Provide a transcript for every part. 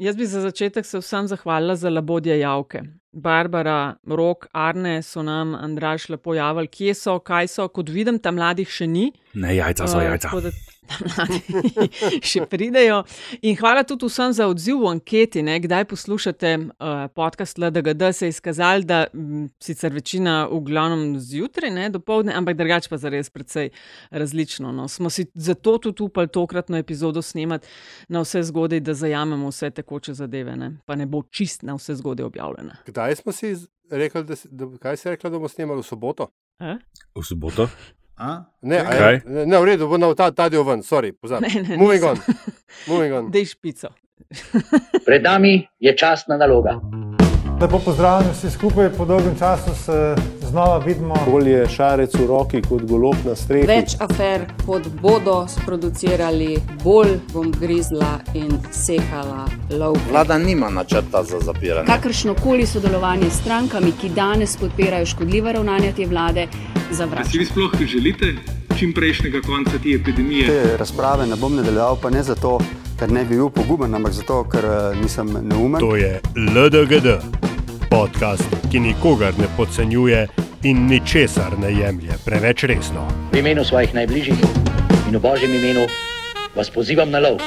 jaz bi za začetek se vsem zahvalila za labodje javke. Barbara, Rok, Arne so nam, Andraš, lepo javili, kje so, kaj so. Kot vidim, tam mladih še ni. Ne, jajca so jajca. Uh, mladi še pridejo. In hvala tudi vsem za odziv v anketi, ne, kdaj poslušate uh, podcast LDGD. Se je izkazalo, da m, sicer večina v glavnem zjutraj, ne do povdne, ampak drugače pa zares precej različno. No. Smo si zato tudi upali tokratno epizodo snemati na vse zgodaj, da zajamemo vse tekoče zadeve, ne. pa ne bo čist na vse zgodaj objavljena. Kdaj smo si rekli, da, da, kaj si rekla, da bomo snemali v soboto? Eh? V soboto. A? Ne, a je- ne, ne, v redu, bo na ta, ta del ven, sorry, pozabi. Ne, ne, Moving on. Moving on. Dej špico. Pred nami je častna naloga. Lepo pozdravljeni vsi skupaj, po dolgem času se znova vidimo. Bolje šarec v roki kot golob na strehi. Več afer, kot bodo sproducirali, bolj bom grizla in sekala lov. Vlada nima načrta za zapiranje. Kakršno koli sodelovanje s strankami, ki danes podpirajo škodljiva ravnanja te vlade, A si vi sploh želite čim prejšnjega konca te epidemije? Te razprave ne bom nadaljeval, pa ne zato, ker ne bi bil poguben, ampak zato, ker eh, nisem neumen. To je LDGD, podcast, ki nikogar ne podcenjuje in ničesar ne jemlje preveč resno. V imenu svojih najbližjih in v božjem imenu vas pozivam na lov.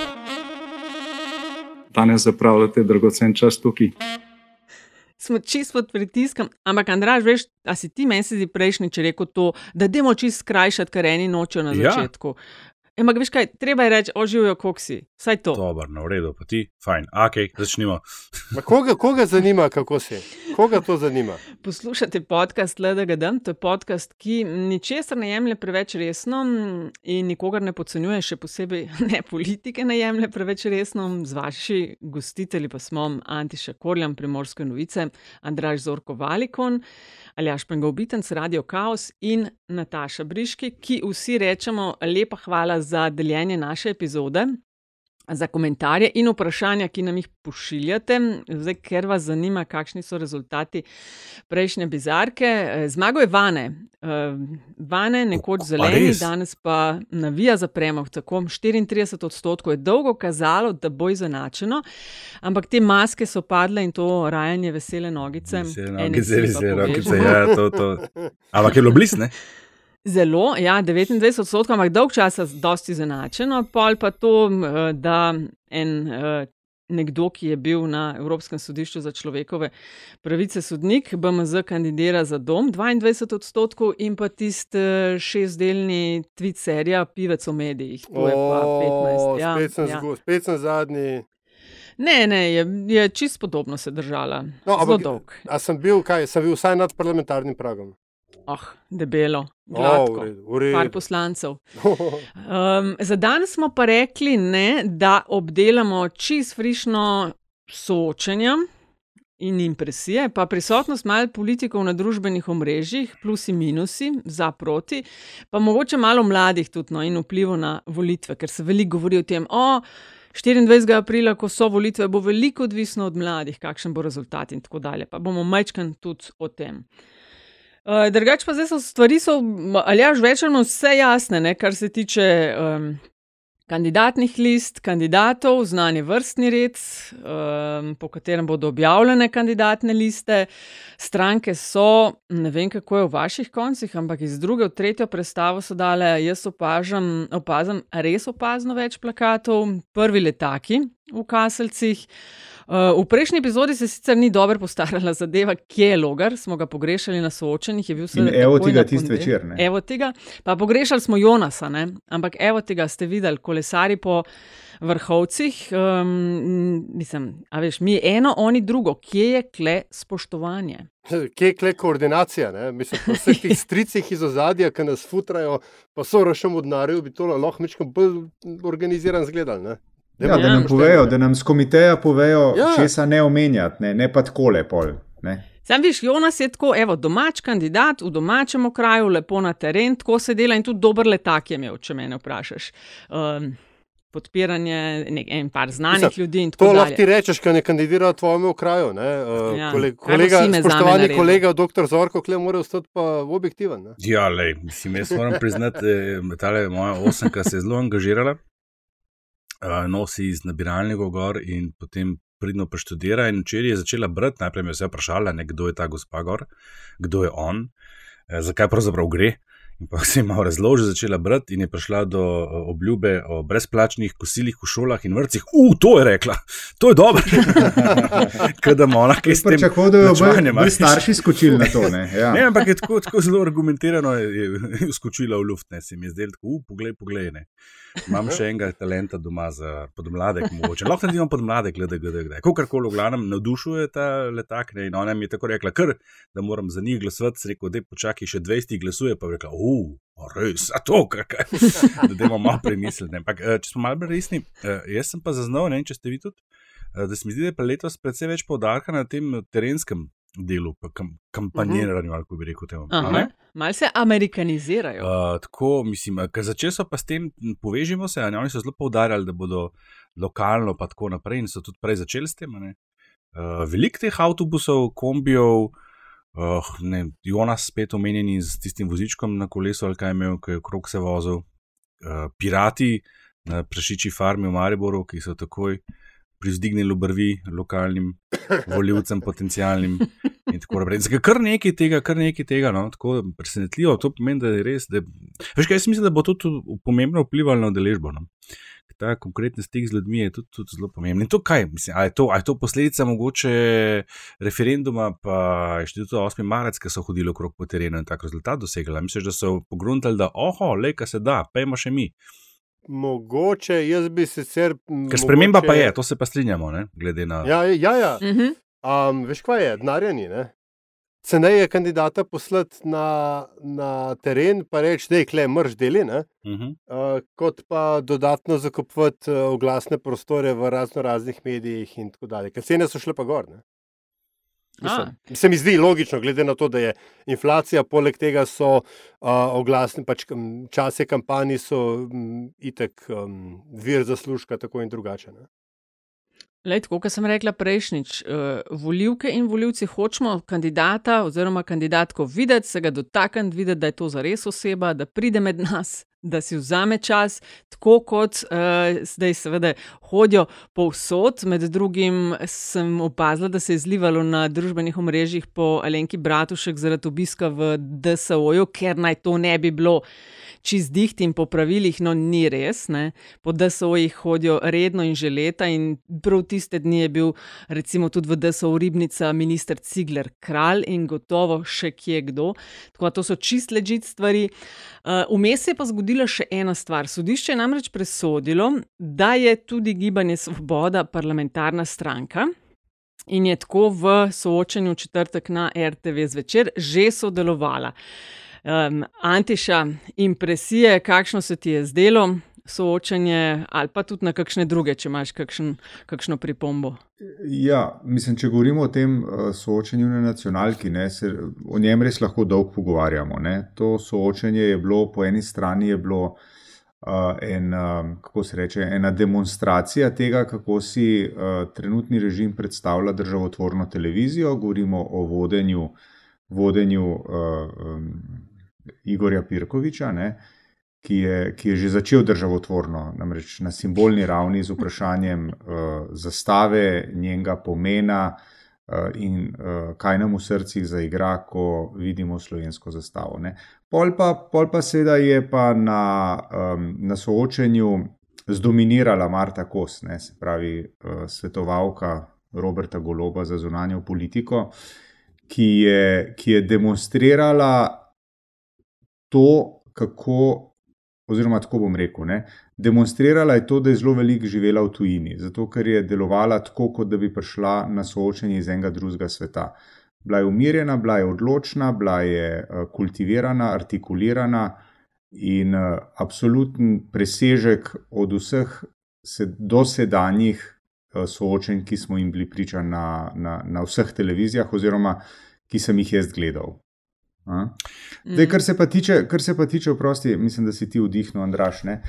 Danes zapravljate dragocen čas tukaj. Smo čist pod pritiskom, ampak Andraž, veš, a si ti meni se zdi prejšnjič rekel to, da demo čist skrajšati, kar eni nočejo na Ja. Ampak veš kaj, treba je reči, oživijo koksi, vsaj to. Dobro, no, v redu, pa ti, fajn, ok, začnimo. Ma Koga, koga zanima, kako si? Koga to zanima? Poslušate podcast LDGD, to je podcast, ki ničesar ne jemlje preveč resno in nikogar ne podcenjuje, še posebej ne politike ne jemlje preveč resno. Z vaši gostitelji pa smo Antiša Korjam, Primorske novice, Andraž Zorko Valikon, Aljaš Pengovitenc, Radio Chaos in Nataša Briški, ki vsi rečemo lepa hvala za deljenje naše epizode. Za komentarje in vprašanja, ki nam jih pošiljate, zdaj, ker vas zanima, kakšni so rezultati prejšnje bizarke. Eh, Zmago je Vane, Eh, Vane nekoč pa zeleni, res? danes pa navija za premog. Tako 34 odstotkov je dolgo kazalo, da bo izenačeno, ampak te maske so padle in to rajanje vesele nogice. Vesele nogice, pa vesele nogice, ja, to, to. Ampak je bilo blizu, ne? Zelo, ja, 29 odstotkov, ampak dolg časa dosti izenačeno. Pol pa to, da en eh, nekdo, ki je bil na Evropskem sodišču za človekove pravice sodnik, BMZ kandidira za dom, 22 odstotkov in pa tisti eh, šestdelni tweet serija Pivec v medijih, to je pa 15. Ja, spet, sem ja. zgo, spet sem zadnji. Ne, ne, je, je čist podobno se držala. No, Zelo ampak- dolg. A sem bil, kaj, sem bil vsaj nad parlamentarnim pragom. Oh, debelo, gladko. redu, v Par redu. poslancev. Um, za danes smo pa rekli, ne, da obdelamo čist frišno soočenje in impresije, pa prisotnost malo politikov na družbenih omrežjih, plusi in minusi, za proti, pa mogoče malo mladih tudi no, in vplivu na volitve, ker se veliko govori o tem. O, 24. aprila, ko so volitve, bo veliko odvisno od mladih, kakšen bo rezultat in tako dalje. Pa bomo majčkan tudi o tem. Uh, Drugače pa zdaj so stvari, so, ali ja, večino vse jasne, ne, kar se tiče um, kandidatnih list, kandidatov, znani vrstni red, um, po katerem bodo objavljene kandidatne liste. Stranke so, ne vem kako je v vaših koncih, ampak iz druge v tretjo predstavo so dale, jaz opažam, opazam res opazno več plakatov, prvi letaki v kaselcih. Uh, v prejšnji epizodi se sicer ni dobro postarala zadeva, kje je logar, smo ga pogrešali na soočenjih. je bil In seveda evo tega na tisti ponedeljek. večer, ne. Evo tega, pa pogrešali smo Jonasa, ne? ampak evo tega ste videli, kolesari po vrhovcih. Um, mislim, a veš, mi eno, oni drugo, kje je kle spoštovanje? Kje je kle koordinacija? Ne? Mislim, po vseh teh stricih iz ozadja, ki nas futrajo, pa so rašem od narju, bi to lahko mečkam bolj organiziran zgledal. Ne? Ja, da nam povejo, da nam z komiteja povejo, Ja. česa ne omenjati, ne, ne pa takole pol. Ne. Sam viš, Jonas je tako, evo, domač kandidat v domačem okraju, lepo na teren, tako se dela in tudi dober letak je imel, če me vprašaš. Um, podpiranje nek, en par znanih Mislim, ljudi in tako To dalje. lahko ti rečeš, ker ne kandidira v tvojem kraju. Ne? Uh, Ja, kolega, zame spoštovani kolega, doktor Zorko, kle mora ostati pa objektiven. Ne? Ja, lej, mislim, jaz moram priznati, da je moja osemka se je zelo angažirala, nosi iz nabiralnikov gor in potem pridno preštudira in včeraj je začela brati, najprej me je vse vprašala, ne, kdo je ta gospa gor, kdo je on, eh, zakaj pravzaprav gre. In pa se je malo razložila, začela brati in je prišla do eh, obljube o brezplačnih kosilih v šolah in vrtcih. Uf, to je rekla, to je dobro. Kaj da ona, ki ste Če hodijo, bodo starši skočili na to. Ne, ja. ne ampak je tako, tako zelo argumentirano, je, je skočila v luft, ne se mi je zdelo uf, poglej, poglej. Ne. Imam še enega talenta doma za podmladek, mogoče. Lahko naredim podmladek, gledaj, gledaj, gledaj. Kakorkoli, v glavnem, navdušuje ta letak. Ne, in ona mi je tako rekla, kar, da moram za njih glasovati. Rekel, da počakaj še 20 glasuje, pa rekla, uf, res, a to, kaj. da imamo malo premisliti. Ampak, če smo malo resni, jaz sem pa zaznal, ne vem, če ste vi tudi, da se mi zdi, da je letos predvsej več poudarka na tem terenskem delu, kam, kampanjiranju, uh -huh. ali bi rekel temu. Mal se amerikanizirajo. Uh, tako, mislim, ker začeli so pa s tem, povežimo se, oni so zelo poudarjali, da bodo lokalno, pa tako naprej, in so tudi prej začeli s tem. Uh, Veliko teh avtobusov, kombijev, uh, ne, Jonas spet omenjeni z tistim vozičkom na kolesu, ali kaj imel, ki je krok se vozil, uh, pirati na prešiči farmi v Mariboru, ki so takoj privzdignili obrvi lokalnim voljivcem, potencijalnim. In tako naprej. Zakaj kar nekaj tega, kar nekaj tega, no, tako presenetljivo, to pomeni, da je res. Da, veš, kaj jaz mislim, da bo to tudi pomembno vplivalo na udeležbo. No. Ta konkretni stik z ljudmi je tudi, tudi zelo pomemben. In to kaj, mislim, ali je to, ali je to posledica mogoče referenduma, pa inštituta 8. marec, ki so hodili okrog po terenu in tak rezultat dosegli. Misliš, da so pogruntali, da oho, le, kaj se da, pejmo še mi. Mogoče, jaz bi sicer. Ker sprememba mogoče... pa je, to se pa strinjamo, ne? glede na. Ja, ja. ja. Uh -huh. um, veš, kaj je, denarjani. Ceneje je kandidata poslati na, na teren, pa reči, da je kle mrž deli, uh -huh. uh, kot pa dodatno zakupovati oglasne prostore v razno raznih medijih in tako dalje. Ker cene so šle pa gor. Ne? Mislim, se mi zdi logično, glede na to, da je inflacija, poleg tega so uh, oglasni, pač čase kampanji so um, itek um, vir zaslužka, tako in drugače. Ne? Lej, tako kot sem rekla prejšnjič, uh, volivke in volivci hočemo kandidata oziroma kandidatko videti, se ga dotakniti, videti, da je to zares oseba, da pride med nas, da si vzame čas, tako kot uh, zdaj, seveda, hodijo povsod. Med drugim sem opazila, da se je zlivalo na družbenih omrežjih po Alenki Bratušek zaradi obiska v DSO-ju, ker naj to ne bi bilo čist diht in po pravilih, no ni res. Ne. Po DSO-jih hodijo redno in že leta, in prav tiste dni je bil, recimo, tudi v DSO-u Ribnica minister Cigler kralj in gotovo še kje kdo. Tako da to so čist ležit stvari. Vmes uh, je pa zgodila še ena stvar. Sodišče je namreč presodilo, da je tudi gibanje Svoboda parlamentarna stranka. In je tako v soočenju četrtek na RTV zvečer že sodelovala. Um, Antiša, impresije, kakšno se ti je zdelo soočenje, ali pa tudi na kakšne druge, če imaš kakšen, kakšno pripombo? Ja, mislim, če govorimo o tem uh, soočenju na nacionalki, ne, se o njem res lahko dolgo pogovarjamo. Ne. To soočenje je bilo, po eni strani, je bilo uh, en, uh, kako se reče, ena demonstracija tega, kako si uh, trenutni režim predstavlja državotvorno televizijo. Govorimo o vodenju, vodenju uh, um, Igorja Pirkoviča, ne, ki, je, ki je že začel državotvorno, namreč na simbolni ravni z vprašanjem uh, zastave, njenega pomena uh, in uh, kaj nam v srcih zaigra, ko vidimo slovensko zastavo. Ne. Pol pa, pol pa seveda je pa na, um, na soočenju zdominirala Marta Kos, ne, se pravi uh, svetovalka Roberta Goloba za zunanjo politiko, ki je, ki je demonstrirala to, kako, oziroma tako bom rekel, ne, demonstrirala je to, da je zelo veliko živela v tujini, zato ker je delovala tako, kot da bi prišla na soočenje iz enega drugega sveta. Bila je umirjena, bila je odločna, bila je uh, kultivirana, artikulirana in uh, absoluten presežek od vseh dosedanjih uh, soočenj, ki smo jim bili priča na, na, na vseh televizijah, oziroma ki sem jih jaz gledal. Zdaj, kar se pa tiče, kar se pa tiče, oprosti, mislim, da si ti vdihnil, Andraš. Ne?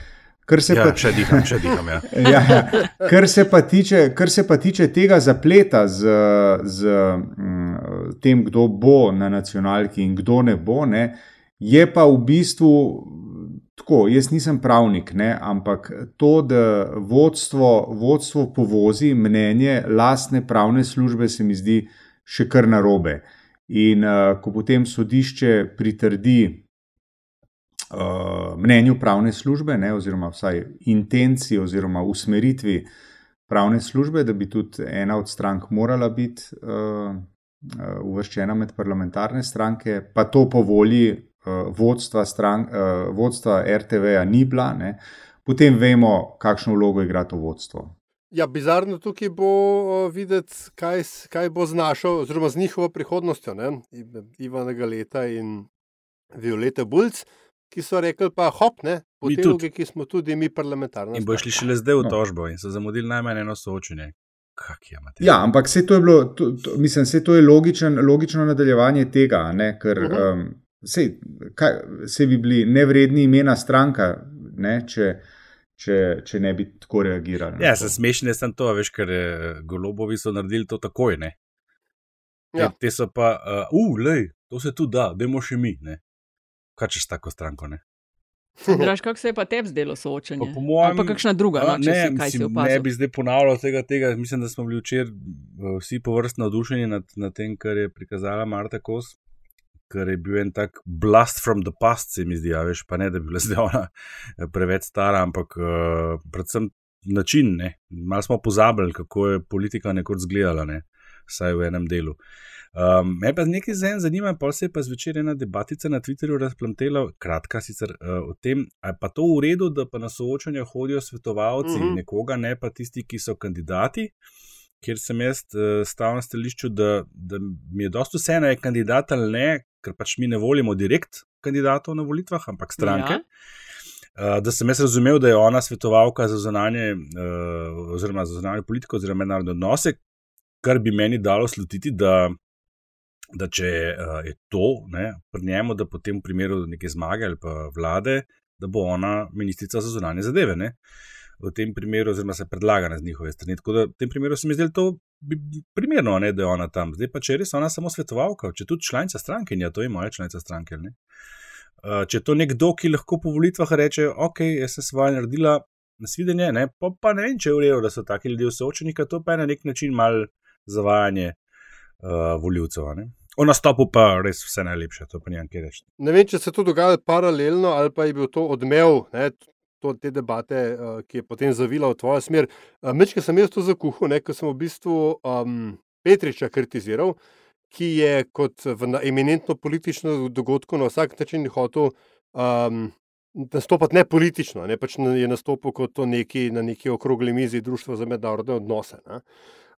Kar se ja, pa če diham, če diham. Ja. ja, ja. Kar, se tiče, kar se pa tiče tega zapleta z, z m, tem, kdo bo na nacionalki in kdo ne bo, ne, je pa v bistvu tako, jaz nisem pravnik, ne, ampak to, da vodstvo, vodstvo povozi mnenje lastne pravne službe, se mi zdi še kar narobe. In uh, ko potem sodišče pritrdi uh, mnenju pravne službe, ne, oziroma vsaj intenciji oziroma usmeritvi pravne službe, da bi tudi ena od strank morala biti uh, uvrščena med parlamentarne stranke, pa to po volji uh, vodstva, strank, uh, vodstva RTV-ja ni bila, ne, potem vemo, kakšno vlogo igra to vodstvo. Ja, bizarno tukaj bo videti, kaj, kaj bo znašel, oziroma z njihovo prihodnostjo, ne? Ivana Galeta in Violeta Bulc, ki so rekli: pa hop, ne, po tej logi, ki smo tudi mi parlamentarni. In bo šli šele zdaj v no. tožbo in so zamudili najmanj eno soočenje. Ja, ampak vse to je bilo, to, to, mislim, vse to je logičen, logično nadaljevanje tega, ne, ker uh -huh. um, vse, kaj, vse bi bili nevredni imena stranka, ne, če, če, če ne bi tako reagirali. Ja, se smešne sem to, veš, ker eh, golobovi so naredili to takoj. Ne. Ja. Te, te so pa, uh, uh lej, to se tu da, demo še mi. Ne kaj češ tako stranko. Ne? Draž, kako se je pa tebi zdelo soočenje? Pa, mojem, pa kakšna druga? No, ne, si, mislim, ne bi zdaj ponavljal tega, tega. Mislim, da smo bili včeraj eh, vsi povrstno navdušeni nad, nad tem, kar je prikazala Marta Kos, ker je bil en tak blast from the past, se mi zdi, ja, veš, pa ne, da bi bila zdaj ona eh, preveč stara, ampak uh, predvsem način, ne. Mal smo pozabili, kako je politika nekoč zgledala, ne, vsaj v enem delu. Um, me pa nekaj za en zanima, pa se je pa zvečer ena debatica na Twitterju razplantela, kratka sicer uh, o tem, ali pa to v redu, da pa na soočanja hodijo svetovalci mhm. -huh. nekoga, ne pa tisti, ki so kandidati. Ker sem jaz uh, stal na stališču, da, da mi je dosto vseeno, je kandidat ali ne, ker pač mi ne volimo direkt kandidatov na volitvah, ampak stranke. Ja. Uh, da sem jaz razumel, da je ona svetovalka za zunanje, uh, oziroma za zunanje politiko, oziroma mednarodne odnose, kar bi meni dalo slutiti, da da če uh, je to ne, pri njemu, da potem v primeru neke zmage ali pa vlade, da bo ona ministrica za zunanje zadeve. Ne. V tem primeru, oziroma se predlaga na njihove strani. Tako da v tem primeru se mi zdi to primerno, ne, da je ona tam. Zdaj pa če je res ona samo svetovalka, če tudi članica stranke, ja, to je moja članica stranke. Ne. Uh, če je to nekdo, ki lahko po volitvah reče, ok, jaz sem svoje naredila, nasvidenje, ne, pa, pa ne vem, če je v redu, da so taki ljudje v soočenju, to pa je na nek način mal zavajanje uh, voljivcev. O nastopu pa res vse najlepše, to pa njem kaj reči. Ne vem, če se to dogaja paralelno ali pa je bil to odmev. Ne? To, te debate, uh, ki je potem zavila v tvojo smer. Uh, Meč, ki sem jaz to zakuhal, ker sem v bistvu um, Petriča kritiziral, ki je kot v eminentno politično dogodku na vsak način hotel um, nastopati ne politično, ne pač je nastopil kot neki, na neki okrogli mizi Društva za mednarodne odnose. Ne.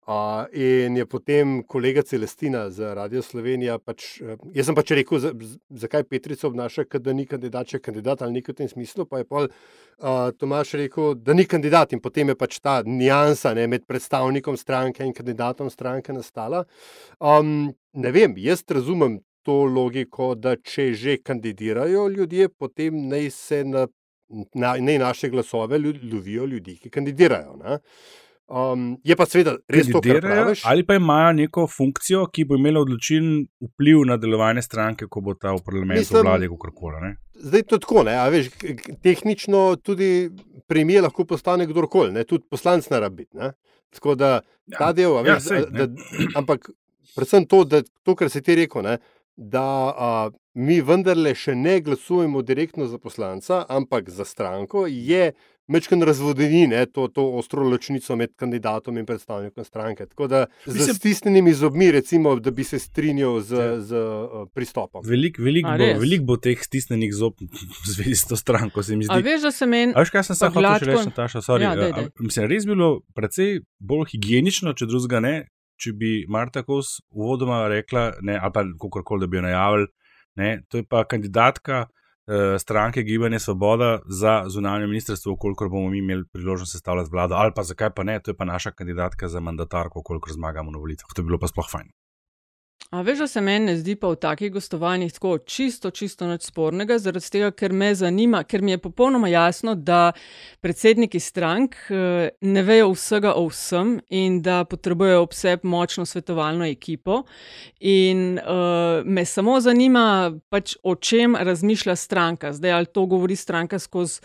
Uh, in je potem kolega Celestina za Radio Slovenija. Pač, uh, jaz sem pač rekel, zakaj Petrica obnaša, da ni kandidat, če je kandidat ali nekaj v tem smislu. Pa je pa uh, Tomaš rekel, da ni kandidat in potem je pač ta nijansa ne, med predstavnikom stranke in kandidatom stranke nastala. Um, ne vem, jaz razumem to logiko, da če že kandidirajo ljudje, potem naj se na, na, na naše glasove lovijo ljudi, ki kandidirajo. Ne. Um, je pa seveda res to, kar praviš. Ali pa imajo neko funkcijo, ki bo imela odločilen vpliv na delovanje stranke, ko bo ta v parlamentu vladi, kako koli. Zdaj to tako, ne, veš, tehnično tudi premijer lahko postane kdorkoli, ne, tudi poslanc ne rabi. Tako da ja, ta del, ja, veš, sej, da, da, ampak predvsem to, da, to, kar si ti rekel, ne, da a, mi vendarle še ne glasujemo direktno za poslanca, ampak za stranko, je mečken razvodeni ne, to, to ostro ločnico med kandidatom in predstavnikom stranke. Tako da z Mislim, stisnjenimi zobmi, recimo, da bi se strinjal z, ja. z uh, pristopom. Veliko velik bo, velik bo teh stisnjenih zob zvezi s to stranko, se mi zdi. A veš, da se meni. A veš, kaj sem se hotel reči, Nataša, sorry. Ja, dej, dej. Mislim, res bilo precej bolj higienično, če drugega ne, če bi Marta Kos uvodoma rekla, ne, ali pa kakorkoli, da bi jo najavili, ne, to je pa kandidatka. Eh, stranke Gibanje Svoboda za zunanje ministrstvo, koliko bomo mi imeli priložnost sestavljati vlado, ali pa zakaj pa ne, to je pa naša kandidatka za mandatarko, koliko zmagamo na volitvah. To je bilo pa sploh fajn. A veš, da se meni ne zdi pa v takih gostovanjih tako čisto, čisto nič spornega, zaradi tega, ker me zanima, ker mi je popolnoma jasno, da predsedniki strank eh, ne vejo vsega o vsem in da potrebujejo ob sebi močno svetovalno ekipo. In uh, me samo zanima, pač, o čem razmišlja stranka. Zdaj, ali to govori stranka skozi.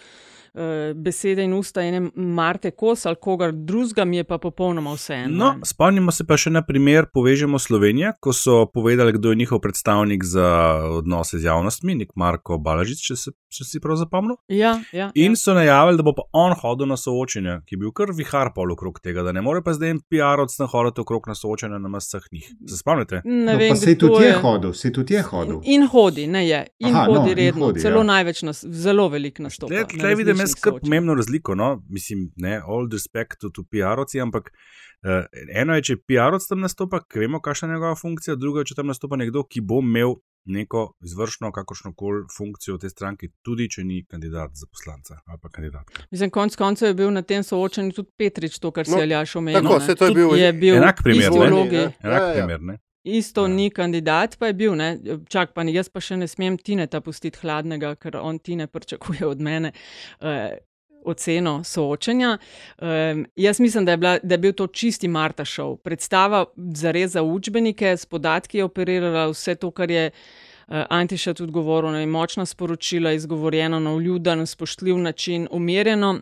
Eh, besede in usta ene Marte Kos ali kogar drugega, mi je pa popolnoma vseeno. No, spomnimo se pa še na primer Povežemo Slovenijo, ko so povedali, kdo je njihov predstavnik za odnose z javnostmi, nek Marko Balažic, če, se, če si prav zapomnil. Ja, ja, in ja. so najavili, da bo pa on hodil na soočenje, ki je bil kar vihar pol okrog tega, da ne more pa zdaj en PR odstan hoditi okrog na soočenje na vseh njih. Se spomnite? Ne No, vem, pa se tudi je je. hodil, se tudi je hodil. In hodi, ne je, in Aha, hodi no, in redno, hodi, celo ja. največ, nas, zelo velik nastop. Tukaj vidim jaz skrb pomembno razliko. No? Mislim, ne, all respect to, to PR-ovci, ampak uh, eno je, če PR-ovc tam nastopa, vemo, kakšna je njegova funkcija, drugo je, če tam nastopa nekdo, ki bo imel neko izvršno, kakršno koli funkcijo v tej stranki, tudi če ni kandidat za poslanca ali pa kandidatka. Mislim, konc koncev je bil na tem soočenju tudi Petrič, to, kar si No, je Aljaš omenil. tako, ne. saj to je Tudi bil je bil Enak primer, ne? vlogi. Ja, Enak ja, ja. primer, ne? Isto ni kandidat, pa je bil. Ne? Čak, pa jaz pa še ne smem Tineta pustiti hladnega, ker on Tine pričakuje od mene. Uh, Oceno soočenja. Um, jaz mislim, da je, bila, da je bil to čisti Marta šov. Predstava za res za učbenike, s podatki je operirala vse to, kar je uh, Antiša tudi govoril. Ne, močna sporočila, izgovorjeno na vljuden, spoštljiv način, umirjeno.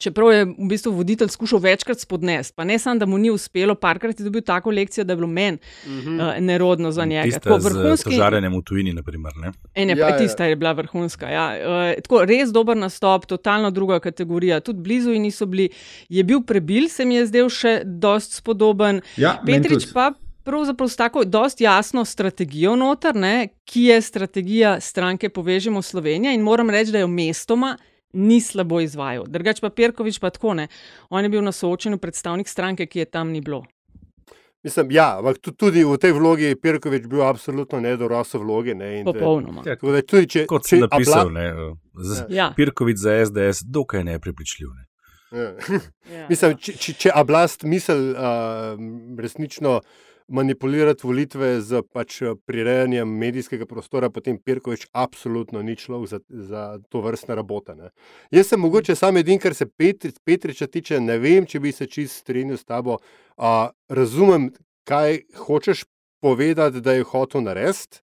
Čeprav je v bistvu voditelj skušal večkrat spodnesti, pa ne samo, da mu ni uspelo, parkrat je dobil tako lekcijo, da je bilo meni uh Mhm. -huh. uh, nerodno za njega. Tista Tako z vrhunski. požarjanjem v tujini, naprimer. Ne? Ene, Ja, ja. tista je bila vrhunska. Ja. Uh, tako, res dober nastop, totalno druga kategorija. Tudi blizu in niso bili. Je bil prebil, se mi je zdel še dost spodoben. Ja, Petrič pa pravzaprav s tako dost jasno strategijo noter, ne, ki je strategija stranke Povežemo Slovenijo in moram reči, da jo mestoma. Ni slabo izvajal. Drugač pa Perkovič pa tako ne. On je bil na soočenju predstavnik stranke, ki je tam ni bilo. Mislim, ja, ampak tu- tudi v tej vlogi je Pirkovič bil absolutno nedorasel vlogi. Ne, Popolnoma. Ja, Tako da tudi, če, Kot si napisal, Abla- ne, z, Ja. Pirkovič za SDS, dokaj neprepričljiv. Ne. Ja. Ja. Mislim, če, če, če oblast misli uh, resnično manipulirati volitve z pač, eh, prirejanjem medijskega prostora, potem Pirkovič absolutno ni človek za, za to vrstne rabote. Ne. Jaz sem mogoče sam edin, kar se Petri, Petriča tiče, ne vem, če bi se čist strinjal s tabo. Uh, razumem, kaj hočeš povedati, da je hotel narediti.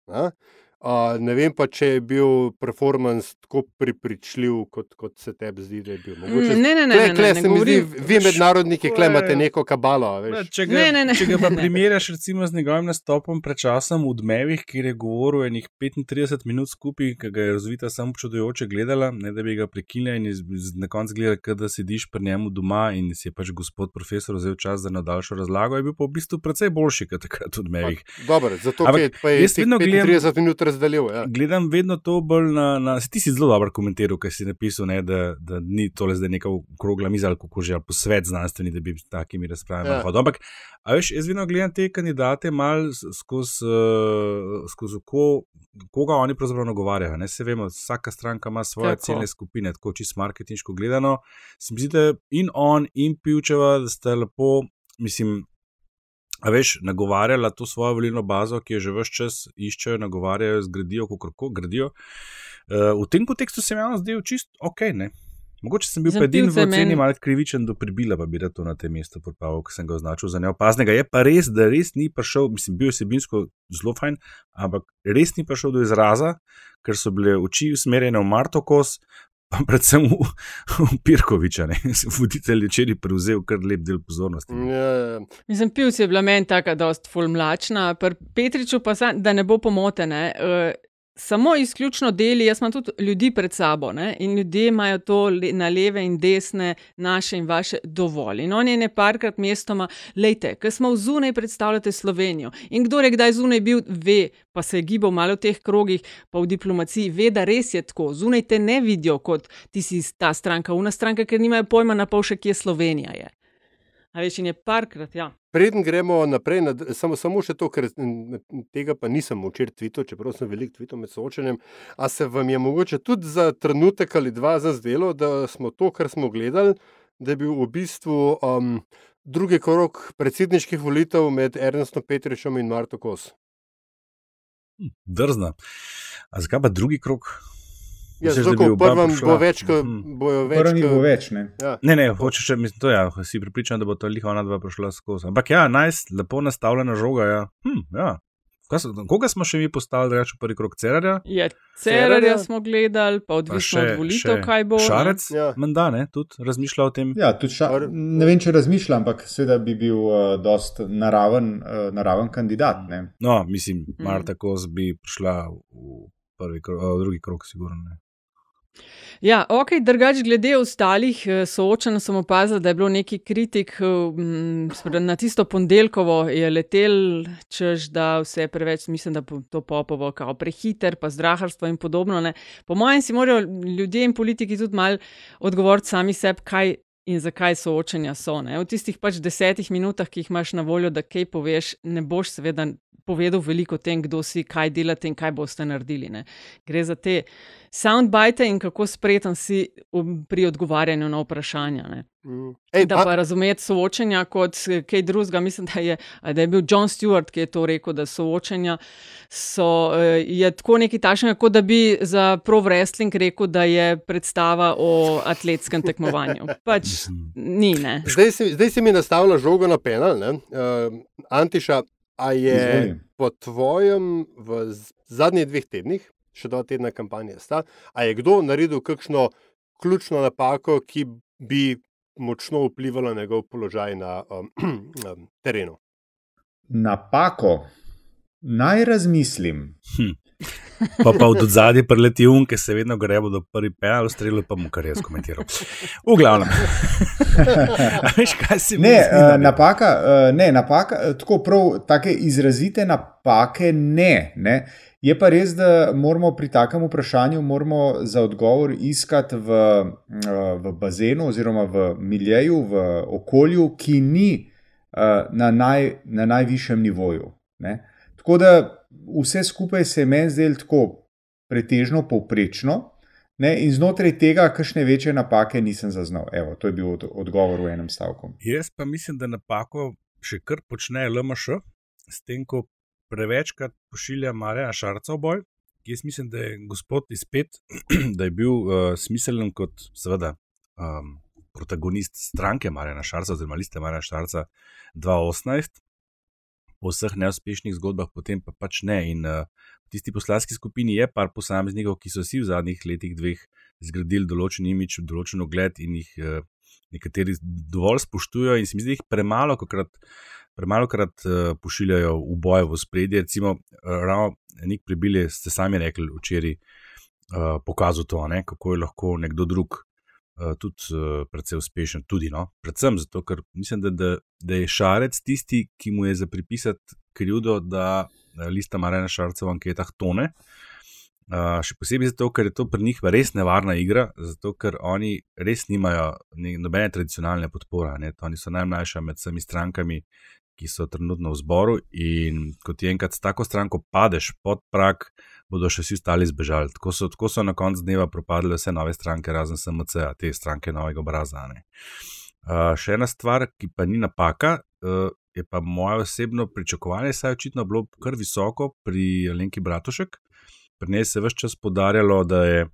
Ne. Uh, ne vem pa, če je bil performance tako prepričljiv, kot, kot se tebi zdi, da je bil. Mogoče, ne, ne, ne, ne, tle ne, se ne mi zdi, govorim- vi mednarodniki, To kle je- imate neko kabalo. Ja, Če ga, Ne, ne, ne. če ga pa Ne. primerjaš recimo z njegovim nastopom pred časom v Dmevih, kjer je govoril enih 35 minut skupaj, ki ga je razvita samo čudojoče gledala, ne da bi ga prekinila in iz, iz, na koncu gledala, da sediš pri njemu doma in si je pač gospod profesor vzel čas za nadaljšo razlago, je bil pa v bistvu precej boljši kot takrat v Dmevih. Dobro, zato Ampak ker pa je jaz teh vedno gledam- 35 minut razdelil. Ja. Gledam vedno to bolj na. na ti si zelo dobro komentiral, kaj si napisal, ne, da, da ni tole zdaj neka okrogla miza ali kako že, ali posvet znanstveni, da bi s takimi razpravami Ja. ja. hodil. Ampak, a veš, jaz vedno gledam te kandidate mal skozi uh, skozi oko, koga oni pravzaprav nagovarjajo. Ne, se vemo, vsaka stranka ima svoje Tako. ciljne skupine, tako čisto marketinško gledano. Se mi zdi, da in on, in Pivčeva, da sta lepo, mislim. A veš, nagovarjala to svojo volilno bazo, ki jo že vse čas iščejo, nagovarjajo, zgradijo, kako gradijo. Uh, v tem kontekstu se mi je zdel čist ok. Ne? Mogoče sem bil Za pa edini v Pivca je oceni meni- malo krivičen do pribila, pa bi rad to na tem mestu podpal, ker sem ga označil za neopaznega. Je pa res, da res ni prišel, mislim, bil je sebinsko zelo fajn, ampak res ni prišel do izraza, ker so bile oči usmerjene v Martokos, predvsem v, v Pirkoviča, ne. voditelj je včeraj prevzel kar lep del pozornosti. Ja, Mislim, pivci je bila meni tako, da je ful mlačna, pri Petriču pa, sam, da ne bo pomotene. Samo izključno deli, jaz imam tudi ljudi pred sabo ne? in ljudje imajo to le, na leve in desne, naše in vaše, dovolj. In on je ne parkrat mestoma, lejte, ker smo zunaj predstavljate Slovenijo. In kdo je kdaj zunaj bil, ve, pa se je gibal malo v teh krogih, pa v diplomaciji, ve, da res je tako. Zunaj te ne vidijo kot ti si ta stranka, una stranka, ker nimajo pojma na pol še, kje Slovenija je. A veš, in je parkrat, ja. Preden gremo naprej, nad, samo, samo še to, ker tega pa nisem včeraj tvitev, čeprav sem veliko tvitev med soočenjem. A se vam je mogoče tudi za trenutek ali dva zazdelo, da smo to, kar smo gledali, da je bil v bistvu um, drugi krok predsedniških volitev med Ernestom Petričem in Marto Kos. Hm, drzna. A zakaj pa drugi krok? Ja, zato, v prvem bo več, ko Mhm. bojo več. Prvi ko- bo več, ne. Ja. Ne, ne, hočeš še, mislim, to ja, si pripričan, da bo to liha ona dva prišla skozi. Ampak ja, najs, lepo nastavljena žoga. Ja. Hm, ja. So- Koga smo še mi postavili, reči, v prvi krok Cerarja? Ja, Cerarja. Smo gledali, pa Pa odvisno od volitev, kaj bo. Šarec, Ja. menda, ne, tudi razmišlja o tem. Ja, tudi ša, ne vem, če razmišljam, ampak seveda bi bil uh, dost naraven, uh, naraven kandidat. Ne? No, mislim, Mm. Marta Kos bi prišla v, prvi, krog- v drugi krok, sigurno. Ne. Ja, ok, drugač glede ostalih eh, soočenj sem opazil, da je bilo neki kritik eh, na tisto ponedeljkovo je letel, češ da vse preveč, mislim, da to popovo, kao prehiter, pa zdraharstvo in podobno. Ne. Po mojem si morajo ljudje in politiki tudi mal odgovoriti sami sebi, kaj in zakaj soočenja so. Ne. V tistih pač desetih minutah, ki jih imaš na voljo, da kaj poveš, ne boš seveda povedal veliko o tem, kdo si, kaj delate in kaj boste naredili. Ne. Gre za te soundbite in kako spreten si pri odgovarjanju na vprašanja. Ne. Mm. Ej, Da pa razumeti soočenja kot kaj drugega. Mislim, da je, da je bil John Stewart, ki je to rekel, da soočenja so, eh, je tako nekaj takšnega, kot da bi za pro wrestling rekel, da je predstava o atletskem tekmovanju. Pač ni, ne. Zdaj si, zdaj si mi nastavila žogo na penal. Uh, Antiša, a je Izvoli. po tvojem v zadnjih dveh tednih, še dva tedna kampanje sta, a je kdo naredil kakšno ključno napako, ki bi močno vplivala na njegov položaj na um, um, terenu? Napako. Naj razmislim. Hm. Pa pa od zadaj preleti um, ki se vedno grebo do prvi penal, strelil pa mu kar jaz komentiral. V glavnem. Veš, kaj si Ne, misliš, uh, napaka, uh, ne, napaka, eh, tako prav, take izrazite napake ne, ne. Je pa res, da moramo pri takem vprašanju za odgovor iskati v, eh, v bazenu oziroma v miljeju, v okolju, ki ni eh, na, naj, na najvišjem nivoju. Ne. Tako da vse skupaj se je meni zdelo tako pretežno povprečno. Ne, in znotraj tega, kakšne večje napake nisem zaznal. Evo, to je bil od, odgovor v enem stavku. Jaz pa mislim, da napako še kar počne LMŠ, s tem, ko prevečkrat pošilja Marija Šarca v boj. Jaz mislim, da je gospod izpet, da je bil uh, smiselen kot, seveda, um, protagonist stranke Marija Šarca, oziroma liste Marija Šarca 2018, po vseh neuspešnih zgodbah, potem pa pač ne. In uh, v tisti poslanski skupini je par posameznikov, ki so si v zadnjih letih dveh zgradili določen imič, določen ogled in jih uh, nekateri dovolj spoštujejo, in se mi zdi, da jih premalo krat. Premalo krat uh, pošiljajo v boje v spredje. Recimo, uh, ravno nek prebil je, ste sami rekli včeraj, uh, pokazal to, ne, kako je lahko nekdo drug uh, tudi uh, precej uspešen. Tudi, no? Predvsem zato, ker mislim, da, da, da je Šarec tisti, ki mu je za pripisati krivdo, da uh, lista Marina Šarca v anketah tone. Uh, še posebej zato, ker je to pri njih res nevarna igra, zato ker oni res nimajo ne, nobene tradicionalne podpore. Ne? Oni so najmlajša med vsemi strankami, ki so trenutno v zboru. In ko ti enkrat s tako stranko padeš pod prak, bodo še vsi ostali zbežali. Tako so, tako so na koncu dneva propadle vse nove stranke, razen SMC, te stranke novega obraza. ne. Uh, še ena stvar, ki pa ni napaka, uh, je pa moje osebno pričakovanje, saj je očitno bilo kar visoko pri Lenki Bratušek. Pri njej se je vse čas podarjalo, da je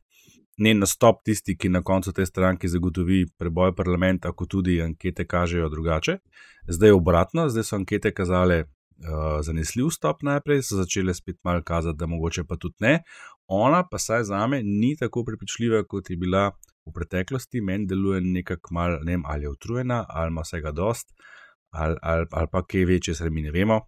njen nastop tisti, ki na koncu te stranke zagotovi preboj parlamenta, kot tudi ankete kažejo drugače. Zdaj je obratno, zdaj so ankete kazale uh, zanesljiv stop najprej, so začele spet malo kazati, da mogoče pa tudi ne. Ona pa saj za me ni tako prepričljiva, kot je bila v preteklosti, meni deluje nekako mal, ne vem, ali je utrujena, ali ima vsega dost, ali, ali, ali pa kaj večje, saj mi ne vemo.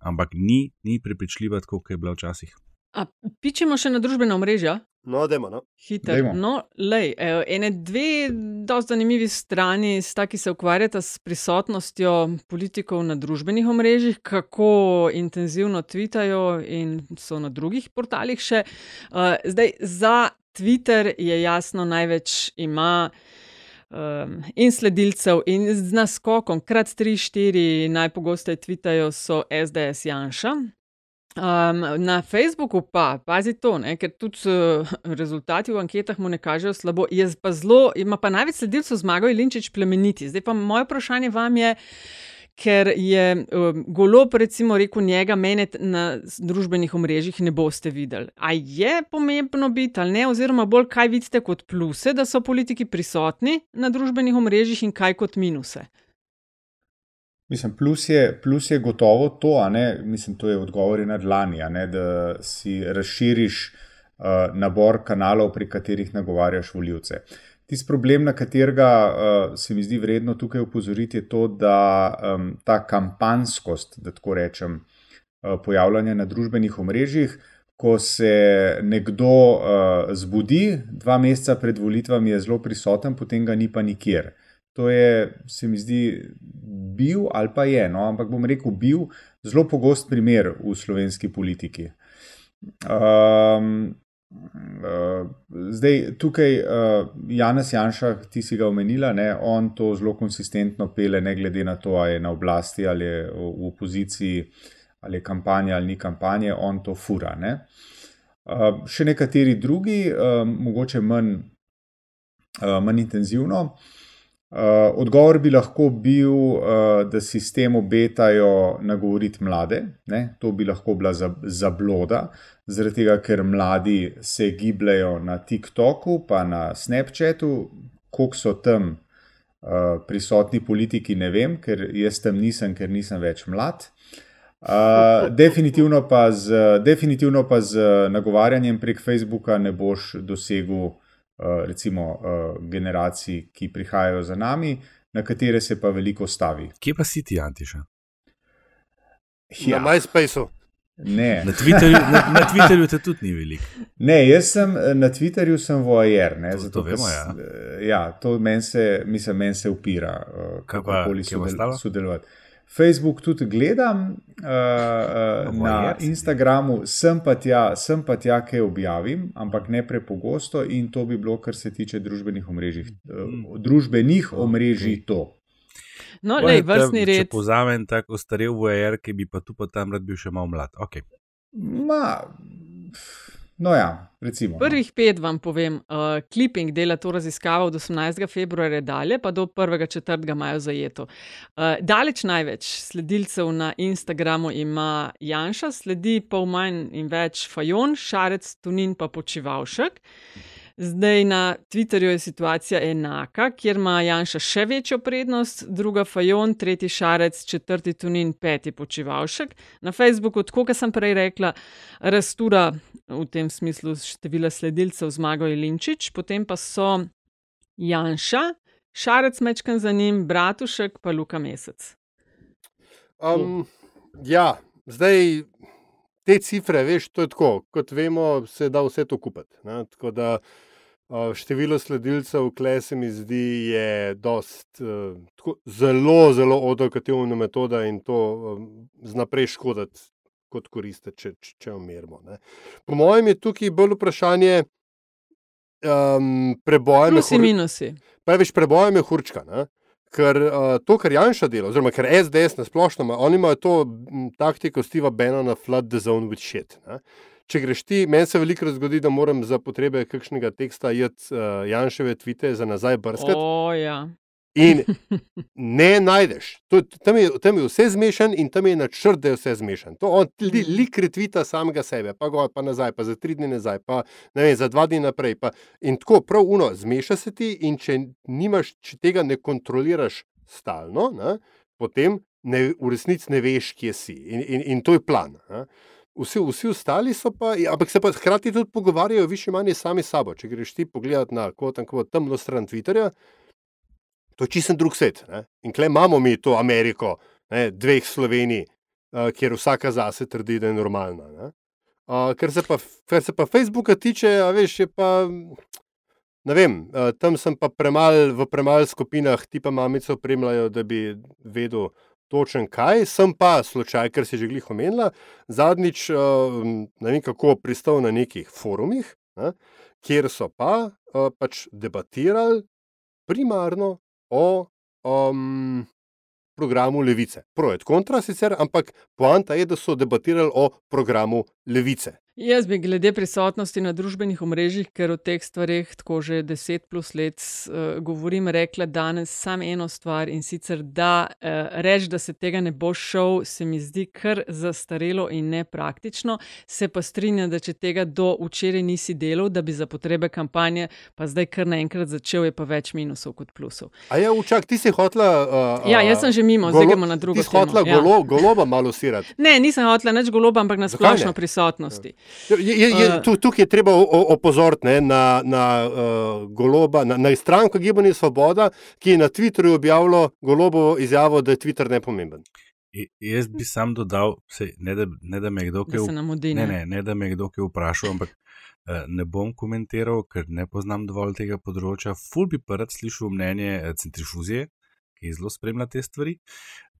Ampak ni, ni prepričljiva, kot je bila včasih. A pičemo še na družbena omrežja? No, dajmo. No. Hiter. Dajmo. No, lej, evo, ene dve dosti zanimivi strani sta, ki se ukvarjata s prisotnostjo politikov na družbenih omrežjih, kako intenzivno tvitajo in so na drugih portalih še. Uh, zdaj, za Twitter je jasno največ ima. Um, in sledilcev, in z naskokom, krat 3-4, najpogosteje tvitajo so SDS Janša, Um, na Facebooku pa, pazi to, ne, ker tudi uh, rezultati v anketah mu ne kažejo slabo. Pa zelo, ima pa največ sledilcev zmagal Ilinčič plemeniti. Zdaj pa moje vprašanje vam je, ker je um, golob, recimo, rekel njega, mene na družbenih omrežjih ne boste videli. A je pomembno biti ali ne, oziroma bolj kaj vidite kot pluse, da so politiki prisotni na družbenih omrežjih in kaj kot minuse? Mislim, plus je, plus je gotovo to, ne, mislim, to je odgovor na dlani, ne, da si razširiš uh, nabor kanalov, pri katerih nagovarjaš voljivce. Tisti problem, na katerega uh, se mi zdi vredno tukaj upozoriti, je to, da um, ta kampanskost, da tako rečem, uh, pojavljanja na družbenih omrežjih, ko se nekdo uh, zbudi, dva meseca pred volitvami je zelo prisoten, potem ga ni pa nikjer. To je, se mi zdi, bil ali pa je, no, ampak bom rekel, bil zelo pogost primer v slovenski politiki. Um, uh, zdaj, tukaj uh, Janes Janša, ti si ga omenila, ne, on to zelo konsistentno pele, ne glede na to, ali je na oblasti ali je v opoziciji, ali je kampanja ali ni kampanje, on to fura. Ne. Uh, še nekateri drugi, uh, mogoče manj, uh, manj intenzivno. Uh, odgovor bi lahko bil, uh, da sistem obetajo nagovoriti mlade. Ne? To bi lahko bila zabloda, zaradi tega, ker mladi se gibljajo na TikToku, pa na Snapchatu, koliko so tam uh, prisotni politiki, ne vem, ker jaz tam nisem, ker nisem več mlad. Uh, definitivno, pa z, definitivno pa z nagovarjanjem prek Facebooka ne boš dosegel. Eh, recimo eh, generacij, ki prihajajo za nami, na katere se pa veliko stavi. Kje pa si ti, Antiša? Ja, na MySpaceu. Ne. Na Twitterju, na, na Twitterju te tudi ni veliko. Ne, jaz sem na Twitterju sem voajer. Ne, to, zato, to vemo, ja. ja, to meni se, mislim, meni se upira, kako koli sodel, sodelovati. Facebook tudi gledam, uh, uh, na Instagramu sem pa, tja, sem pa tja, kaj objavim, ampak ne prepogosto in to bi bilo, kar se tiče družbenih omrežij. Uh, družbenih omrežij to. No, lej, vrstni red. Če povzamem tako starel VR, ki bi pa tu pa tam rad bil še malo mlad. Okay. Ma, No, ja, recimo. No. Prvih pet vam povem, uh, Clipping dela to raziskavo od 18. februarja dalje, pa do 1. četrtega maja zajeto. Uh, daleč največ sledilcev na Instagramu ima Janša, sledi pol manj in več Fajon, Šarec, Tunin pa počivalšek. Zdaj na Twitterju je situacija enaka, kjer ima Janša še večjo prednost, druga Fajon, tretji Šarec, četrti Tunin, peti počivalšek. Na Facebooku, kot sem prej rekla, rastura v tem smislu števila sledilcev zmagal Ilinčič, potem pa so Janša, Šarec mečkan za njim, Bratušek pa Luka Mesec. Um, ja, zdaj te cifre, veš, to je tako, kot vemo, se da vse to kupiti. Tako da število sledilcev, kle se mi zdi, je dost, uh, tako, zelo, zelo odokativna metoda in to um, znaprej škoditi, kot koriste, če, če, če umirimo. Po mojem je tukaj bolj vprašanje um, preboja. Minusi, hur... minusi. Preveč preboja je hurčka. Ne? Ker uh, to, kar Janša dela, oziroma kar SDS na splošno, oni imajo to m, taktiko Steva Bena na flood the zone with shit. Ne? Če greš ti, meni se veliko zgodi, da moram za potrebe kakšnega teksta jeti uh, Janševe tvite za nazaj brskati. Oh, ja. In ne najdeš. To, tam, je, tam je vse zmešan in tam je načrt, da je vse zmešan. To on li, lik retvita samega sebe, pa gor, pa nazaj, pa za tri dni nazaj, pa vem, za dva dni naprej. Pa, in tako prav uno, zmeša se ti in če, nimaš, če tega ne kontroliraš stalno, ne, potem ne, v resnici ne veš, kje si. In, in, in to je plan. Ne. Vsi, vsi ostali so pa, ja, ampak se pa hkrati tudi pogovarjajo, više manj sami sabo. Če greš ti pogledat na tako temno stran Twitterja, to je čisto drug svet. Ne? In kle imamo mi to Ameriko, ne? dveh Slovenij, uh, kjer vsaka zase trdi, da je normalna. Uh, kar, se pa, kar se pa Facebooka tiče, veš, je pa. Ne vem, uh, tam sem pa premal, v premalih skupinah, ti pa mamice opremljajo, da bi vedel točen kaj, sem pa slučaj, ker si že glih omenila, zadnjič uh, ne vem kako pristal na nekih forumih, ne, kjer so pa uh, pač debatirali primarno o um, programu Levice. Projekt kontra sicer, ampak poanta je, da so debatirali o programu Levice. Jaz bi glede prisotnosti na družbenih omrežjih, ker o teh stvarih tako že deset plus let uh, govorim, rekla danes samo eno stvar in sicer, da uh, reč, da se tega ne bo šel, se mi zdi kar zastarelo in nepraktično. Se pa strinjam, da če tega do včeraj nisi delal, da bi za potrebe kampanje, pa zdaj kar naenkrat začel, je pa več minusov kot plusov. A ja, učak, ti si hotla. Uh, ja, jaz sem že mimo, zdaj gremo na drugo. Ti si hotla golo, ja. goloba malo sirati. Ne, nisem hotla nič goloba, ampak na splošno prisotnosti. Ja. Je, je, je, eh. tu, tukaj je treba opozoriti ne, na, na uh, goloba, na, na stranko Gibanje Svoboda, ki je na Twitterju objavilo golobovo izjavo, da je Twitter nepomemben. I, jaz bi sam dodal, sej, ne, da, ne da me kdo kaj vprašal, ampak uh, ne bom komentiral, ker ne poznam dovolj tega področja. Ful bi pa rad slišal mnenje centrifuzije, ki zelo spremlja te stvari.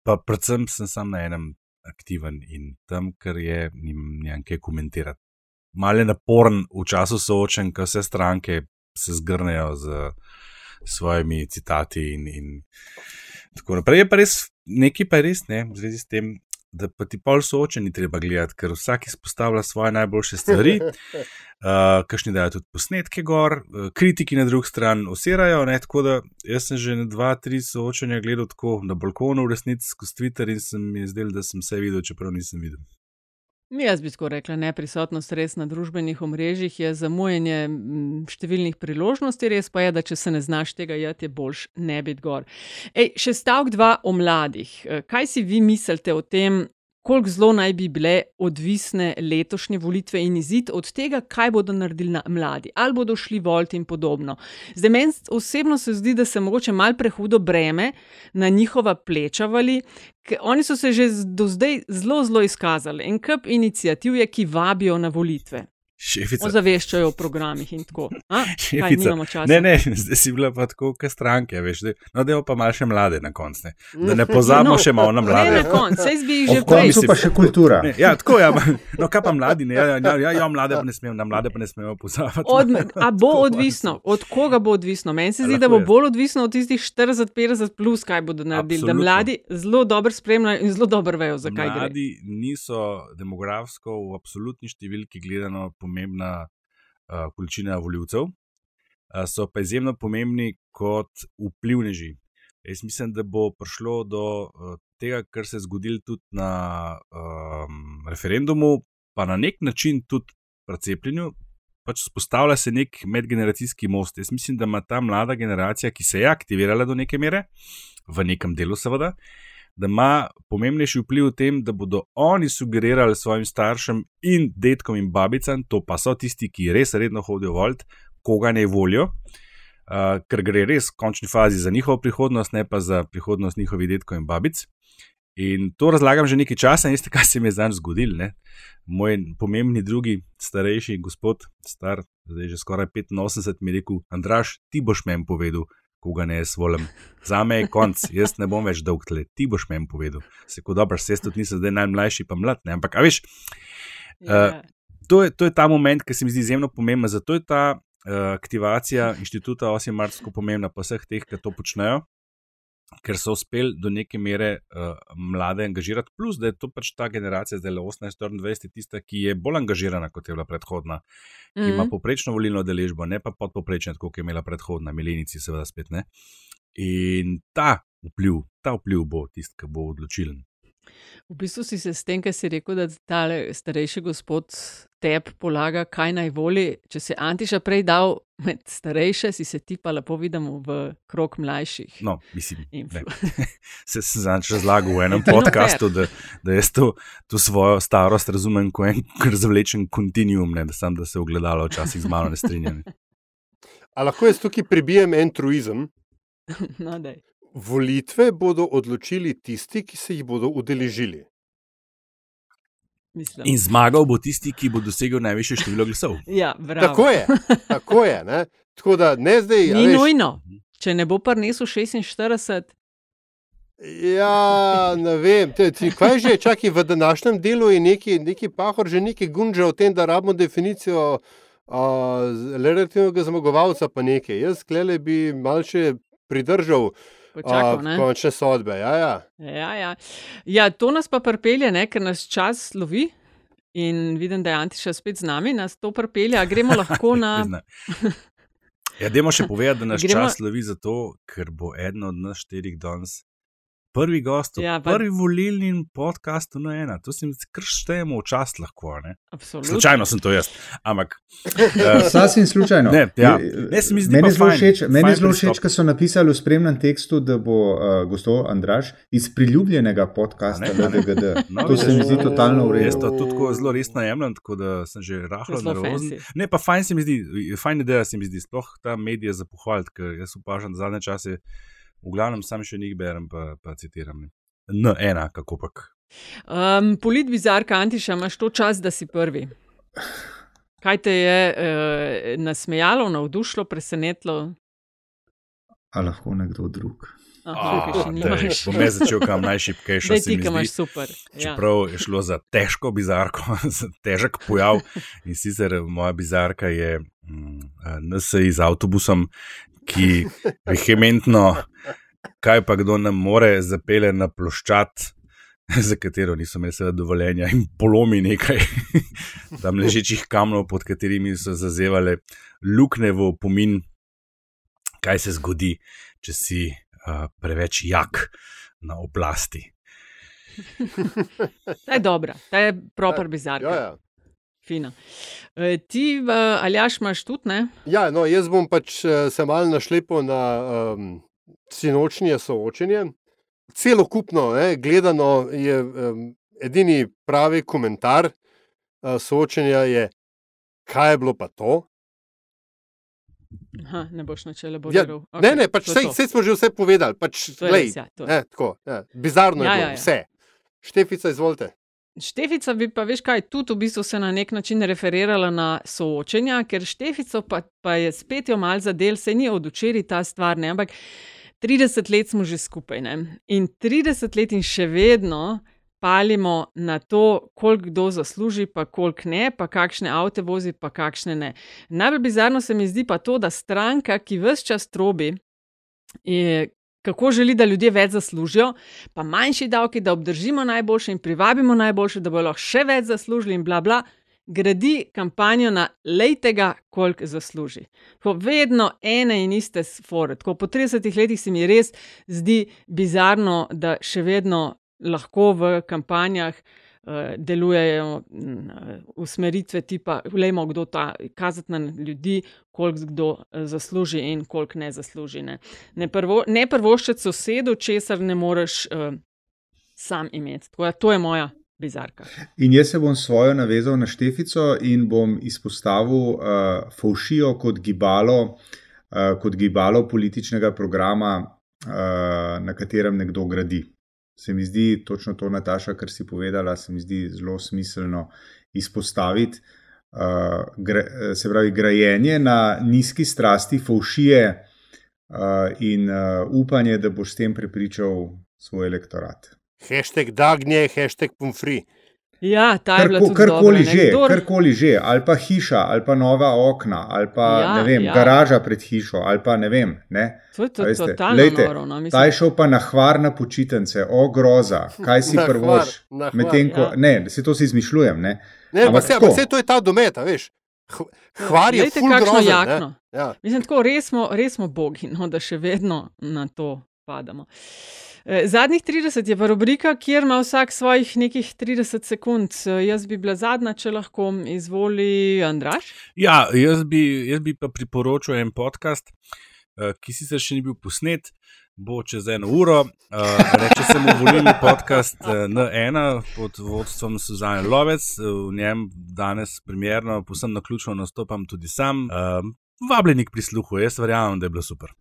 Pa predvsem sem sam na enem aktiven in tam, ker je, nimam kaj komentirati malo je naporen v času soočen, ko vse stranke se zgrnejo z svojimi citati in, in tako naprej. Je pa res nekaj, pa je res ne, v zvezi s tem. Da pa ti pol soočeni treba gledati, ker vsak izpostavlja svoje najboljše stvari, uh, kakšni dajo tudi posnetke gor, uh, kritiki na drugi strani osirajo. Ne, tako da jaz sem že na dva, tri soočenja gledal tako na balkonu, v resnici skozi Twitter in sem mi zdel, da sem vse videl, čeprav nisem videl. Jaz bi tako rekla, neprisotnost res na družbenih omrežjih je zamujanje številnih priložnosti, res pa je, da če se ne znaš tega, je boljš ne biti gor. Ej, še stavek dva o mladih. Kaj si vi mislite o tem, koliko zelo naj bi bile odvisne letošnje volitve in izid od tega, kaj bodo naredili mladi, ali bodo šli volt in podobno. Zdaj, meni osebno se zdi, da se mogoče mal prehudo breme na njihova pleča vali. Oni so se že do zdaj zelo, zelo izkazali. En kup inicijativ je, ki vabijo na volitve. Šefica. Ozaveščajo o programih in tako. Šefica. Kaj, ne, ne, zdaj si bila pa tako, kot stranke, veš. Zdaj, no, da je pa malo še mlade na koncu. Ne. Da ne pozabimo no, še malo na mlade. Ne, na koncu, sej zbi že prej. Tu pa še kultura. Ne, ja, tako je. Ja, no, kaj pa mladi, ne, ja, ja, ja, ja, mlade pa ne smemo, na mlade pa ne smemo pozabiti. Od, a bo odvisno, od koga bo odvisno? Meni se zdi, da bo bolj odvisno od tistih 40-50 plus, kaj bodo naredili. Da mladi zelo dobro spremljajo in zelo dobro vejo, zakaj gre. Mladi niso demografsko v absolutni številki gledano pomembna uh, količina voljivcev, uh, so pa izjemno pomembni kot vplivneži. Jaz mislim, da bo prišlo do uh, tega, kar se je zgodilo tudi na um, referendumu, pa na nek način tudi pri cepljenju. Pač spostavlja se nek medgeneracijski most. Jaz mislim, da ima ta mlada generacija, ki se je aktivirala do neke mere, v nekem delu, seveda, uh, da ima pomembnejši vpliv v tem, da bodo oni sugerirali svojim staršem in detkom in babicam, to pa so tisti, ki res redno hodijo volt, koga ne volijo, uh, ker gre res v končni fazi za njihovo prihodnost, ne pa za prihodnost njihovih detkov in babic. In to razlagam že nekaj časa, in veste, kaj se mi je zdaj zgodil. Ne? Moj pomembni drugi, starejši gospod, star, zdaj že skoraj 85, mi je rekel: Andraš, ti boš meni povedal, koga ne jaz volim. Za me je konc, jaz ne bom več dolg tle, ti boš meni povedal. Se kot dobro, se tudi nisem zdaj najmlajši, pa mlad. Ne? Ampak, veš, uh, to, je, to je ta moment, ki se mi zdi izjemno pomemben. Zato je ta uh, aktivacija inštituta 8. marca pomembna, pa vseh teh, ki to počnejo ker so uspeli do neke mere uh, mlade angažirati, plus da je to pač ta generacija, zdaj le 18-24, tista, ki je bolj angažirana kot je bila predhodna, ki mm -hmm. ima mhm. poprečno volilno deležbo, ne pa podpoprečno, kot je imela predhodna, milenici, seveda spet ne. In ta vpliv, ta vpliv bo tisti, ki bo odločilen. V bistvu si se s tem, kar si rekel, da ta starejši gospod tep polaga, kaj naj voli. Če se Antiša prej dal med starejše, si se ti pa lepo vidimo v krog mlajših. No, mislim, se sem zanj razlagal v enem podkastu, da, da jaz to, to svojo starost razumem kot en razvlečen kontinuum, ne, da sem da se ogledalo včasih z malo ne strinjam. A lahko jaz tukaj prebijem en truizem? No, daj. Volitve bodo odločili tisti, ki se jih bodo udeležili. Mislim. In zmagal bo tisti, ki bo dosegel največje število glasov. Ja, tako je. Tako je tako da, ne zdaj, Ni veš, nujno, če ne bo prinesel 46. Ja, ne vem. Te, ti, kaj že čaki v današnjem delu je neki, neki pahor, že neki gunža o tem, da rabimo definicijo uh, relativnega zmagovalca, pa nekaj. Jaz, klele, bi malce pridržal Počakal, ne? končne sodbe. Ja, ja. Ja, ja. ja, to nas pa pripelje, ne, ker nas čas lovi. In vidim, da je Antiša spet z nami, nas to pripelje. Gremo lahko na. Ja, dajmo še povedati, da nas Gremo- čas lovi zato, ker bo eden od nas štirih danes prvi gost, Ja, pa- prvi volilni podcast na ena. To se mi zdi, kar štejemo v čast lahko. Ne? Absolutno. Slučajno sem to jaz, ampak. eh, Sasvim slučajno. Ne, ja. ne, se mi zdi meni zelo fajn, všeč, meni fajn je zelo všeč, ker so napisali v spremnem tekstu, da bo uh, gostov Andraš iz priljubljenega podcasta. LDGD. No, to se mi zdi totalno v Jaz redu. to tudi tako zelo resno jemljem, tako da sem že rahlo nervozen. Ne, pa fajn se mi zdi, fajn ideja se mi zdi, sploh ta medije za pohvaliti, ker jaz upažam, da zadnje čase v glavnem sam še njih berem, pa, pa citiram. Ne. N ena, kako pak. Um, Polit bizarka Antiša, imaš to čas, da si prvi. Kaj te je uh, nasmejalo, navdušilo, presenetilo? A lahko nekdo drug. Aha, še nimaš. Bom jaz začel kam najšipkejšo. Ti, ki imaš super. Ja. Čeprav je šlo za težko bizarko, za težek pojav. In sicer moja bizarka je mm, NSI z avtobusom, ki vehementno, kaj pa kdo nam more, zapele na ploščad, za katero niso imeli seveda dovoljenja in polomi nekaj tam ležečih kamnov, pod katerimi so zazevale luknje v opomin, kaj se zgodi, če si uh, preveč jak na oblasti. Ta je dobra, ta je proper bizarka. Ja, ja. Fina. E, ti, uh, Aljaš, imaš tudi, ne? Ja, no, jaz bom pač eh, se mal našlepil na um, sinočnje soočenje. Celokupno ne, gledano je um, edini pravi komentar uh, soočenja, je, kaj je bilo pa to. Aha, ne boš na čele Ja, boriral. ne, ne, pač vse, vse smo že vse povedali. Pač, To je glej, res, ja, to je. ne, tako, ja, bizarno Ja, je bilo, ja, ja. vse. Štefica, izvolite. Štefica bi pa, veš kaj, tudi v bistvu se na nek način referirala na soočenja, ker Štefico pa, pa je spet jo mal zadel, se ni od včeraj ta stvar, ne, ampak 30 let smo že skupaj ne? in 30 let in še vedno palimo na to, koliko kdo zasluži, pa koliko ne, pa kakšne avte vozi, pa kakšne ne. Najbolj bizarno se mi zdi pa to, da stranka, ki vse čas trobi, je, kako želi, da ljudje več zaslužijo, pa manjši davki, da obdržimo najboljše in privabimo najboljše, da bodo lahko še več zaslužili in bla bla. Gradi kampanjo na lejtega, koliko zasluži. Tako vedno ene in iste fore. Tako po 30 letih se mi res zdi bizarno, da še vedno lahko v kampanjah uh, delujejo mm, usmeritve tipa, lejmo, kdo ta, kazati na ljudi, koliko kdo eh, zasluži in koliko ne zasluži. Ne, ne, prvo, ne prvoščiti sosedu, česar ne moreš uh, sam imeti. Tako, da, to je moja bizarka. In jaz se bom svojo navezal na Štefico in bom izpostavil uh, Faušijo kot gibalo, uh, kot gibalo političnega programa, uh, na katerem nekdo gradi. Se mi zdi točno to, Nataša, kar si povedala, se mi zdi zelo smiselno izpostaviti. Uh, gra, se pravi, grajenje na nizki strasti, faušije uh, in uh, upanje, da boš s tem prepričal svoj elektorat. Hashtag dagnje, hashtag pomfri. Ja, ta je bila Karko, tudi karkoli že, Kdor- karkoli že, ali pa hiša, ali pa nova okna, ali pa Ja, ne vem, ja. garaža pred hišo, ali pa ne vem. Ne? To je to totalno glejte, noro, no, mislim. Ta je šel pa na hvar na počitnice, o groza, kaj si prvoš. Medtem ko, ja. ne, se to si izmišljujem. Ne? Ne, ampak se, ampak se to je ta domet, a veš. Hvar je ful kakšno grozen. jakno. ne. Ja. Mislim, tako res smo, res smo bogi, no, da še vedno na to padamo. Eh, Zadnjih 30 je pa rubrika, kjer ima vsak svojih nekih 30 sekund. Eh, Jaz bi bila zadnja, če lahko izvoli Andraš. Ja, jaz bi, jaz bi pa priporočil en podcast, eh, ki sicer še ni bil posnet, bo čez eno uro. eh, Reče se mu volilni podcast eh, N1 pod vodstvom Suzane Lovec. V njem danes primerno, posebno naključno nastopam tudi sam. Eh, Vabljenik prisluhu, jaz verjamem, da je bilo super.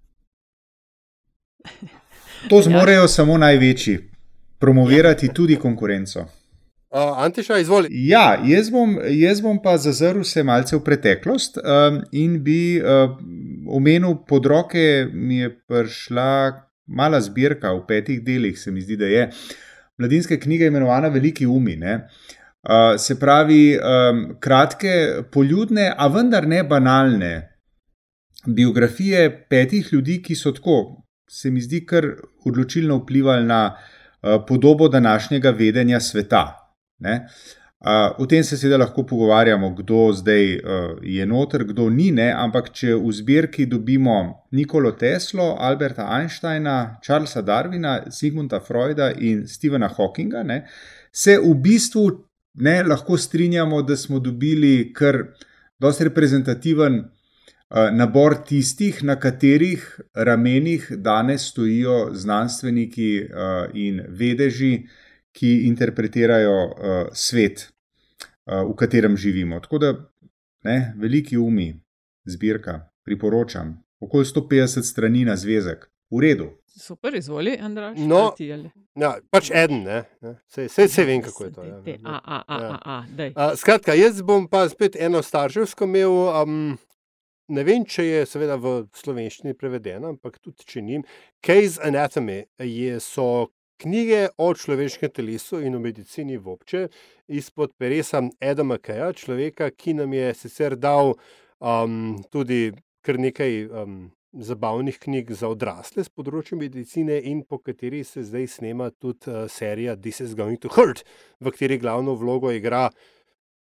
To zmorejo samo največji, promovirati tudi konkurenco. Uh, Antiša, izvoli. Ja, jaz bom, jaz bom pa zazrl se malce v preteklost um, in bi uh, omenil pod roke, mi je prišla mala zbirka v petih delih, se mi zdi, da je mladinska knjiga imenovana Veliki umi. Ne? Uh, se pravi, um, kratke, poljudne, a vendar ne banalne biografije petih ljudi, ki so tako se mi zdi kar odločilno vplivali na uh, podobo današnjega vedenja sveta. Ne? O tem se seveda lahko pogovarjamo, kdo zdaj uh, je noter, kdo ni, ne? ampak če v zbirki dobimo Nikolo Teslo, Alberta Einsteina, Charlesa Darwina, Sigmunda Freuda in Stephena Hawkinga, ne? se v bistvu ne, lahko strinjamo, da smo dobili kar dosti reprezentativen nabor tistih, na katerih ramenih danes stojijo znanstveniki uh, in vedeži ki interpretirajo uh, svet, v katerem živimo. Tako da, ne, veliki umi, zbirka, priporočam, okoli 150 strani na zvezek, v redu. Super, izvoli, Andrej. No, ja, pač en, ne. Vse vem, kako je to. Ja, a, a, a, a, a, a, skratka, jaz bom pa spet eno starševsko imel. Um, ne vem, če je seveda v slovenščini prevedeno, ampak tudi če ni. Case Anatomy je, so knjige o človeškem telesu in o medicini vopče izpod peresa Edama Keja, človeka, ki nam je sicer dal um, tudi kar nekaj um, zabavnih knjig za odrasle z področja medicine, in po kateri se zdaj snema tudi uh, serija This is Going to Hurt, v kateri glavno vlogo igra,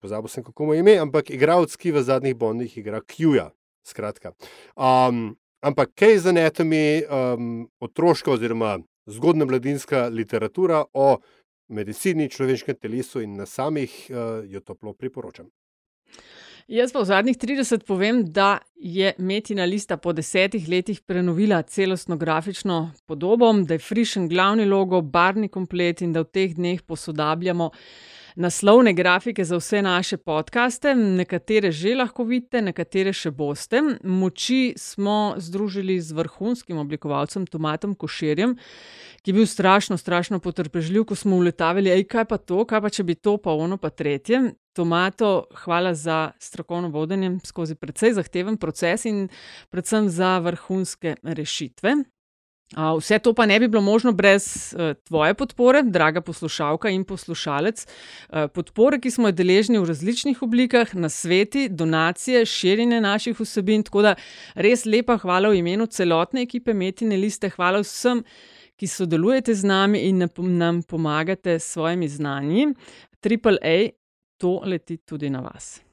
pozabil sem kako mu ime, ampak igralec, ki v zadnjih bondih igra Kjuja. Skratka. Um, ampak kaj za anatomi um, otroška oziroma zgodna mladinska literatura o medicini, človeškem telesu in na samih uh, jo toplo priporočam. Jaz pa v zadnjih 30 povem, da je Metina lista po desetih letih prenovila celostno grafično podobo, da je frišen glavni logo, barni komplet in da v teh dneh posodabljamo naslovne grafike za vse naše podkaste. Nekatere že lahko vidite, nekatere še boste. Moči smo združili z vrhunskim oblikovalcem Tomatom Koširjem, ki je bil strašno, strašno potrpežljiv, ko smo uletavili, ej, kaj pa to, kaj pa če bi to, pa ono, pa tretje. Tomato, hvala za strokovno vodenje skozi precej zahteven proces in predvsem za vrhunske rešitve. Vse to pa ne bi bilo možno brez uh, tvoje podpore, draga poslušalka in poslušalec. Uh, podpore, ki smo jo deležni v različnih oblikah, na sveti, donacije, širjenje naših vsebin. Tako da res lepa hvala v imenu celotne ekipe Metine Liste. Hvala vsem, ki sodelujete z nami in nam pomagate s svojimi znanji. Triple A, to leti tudi na vas.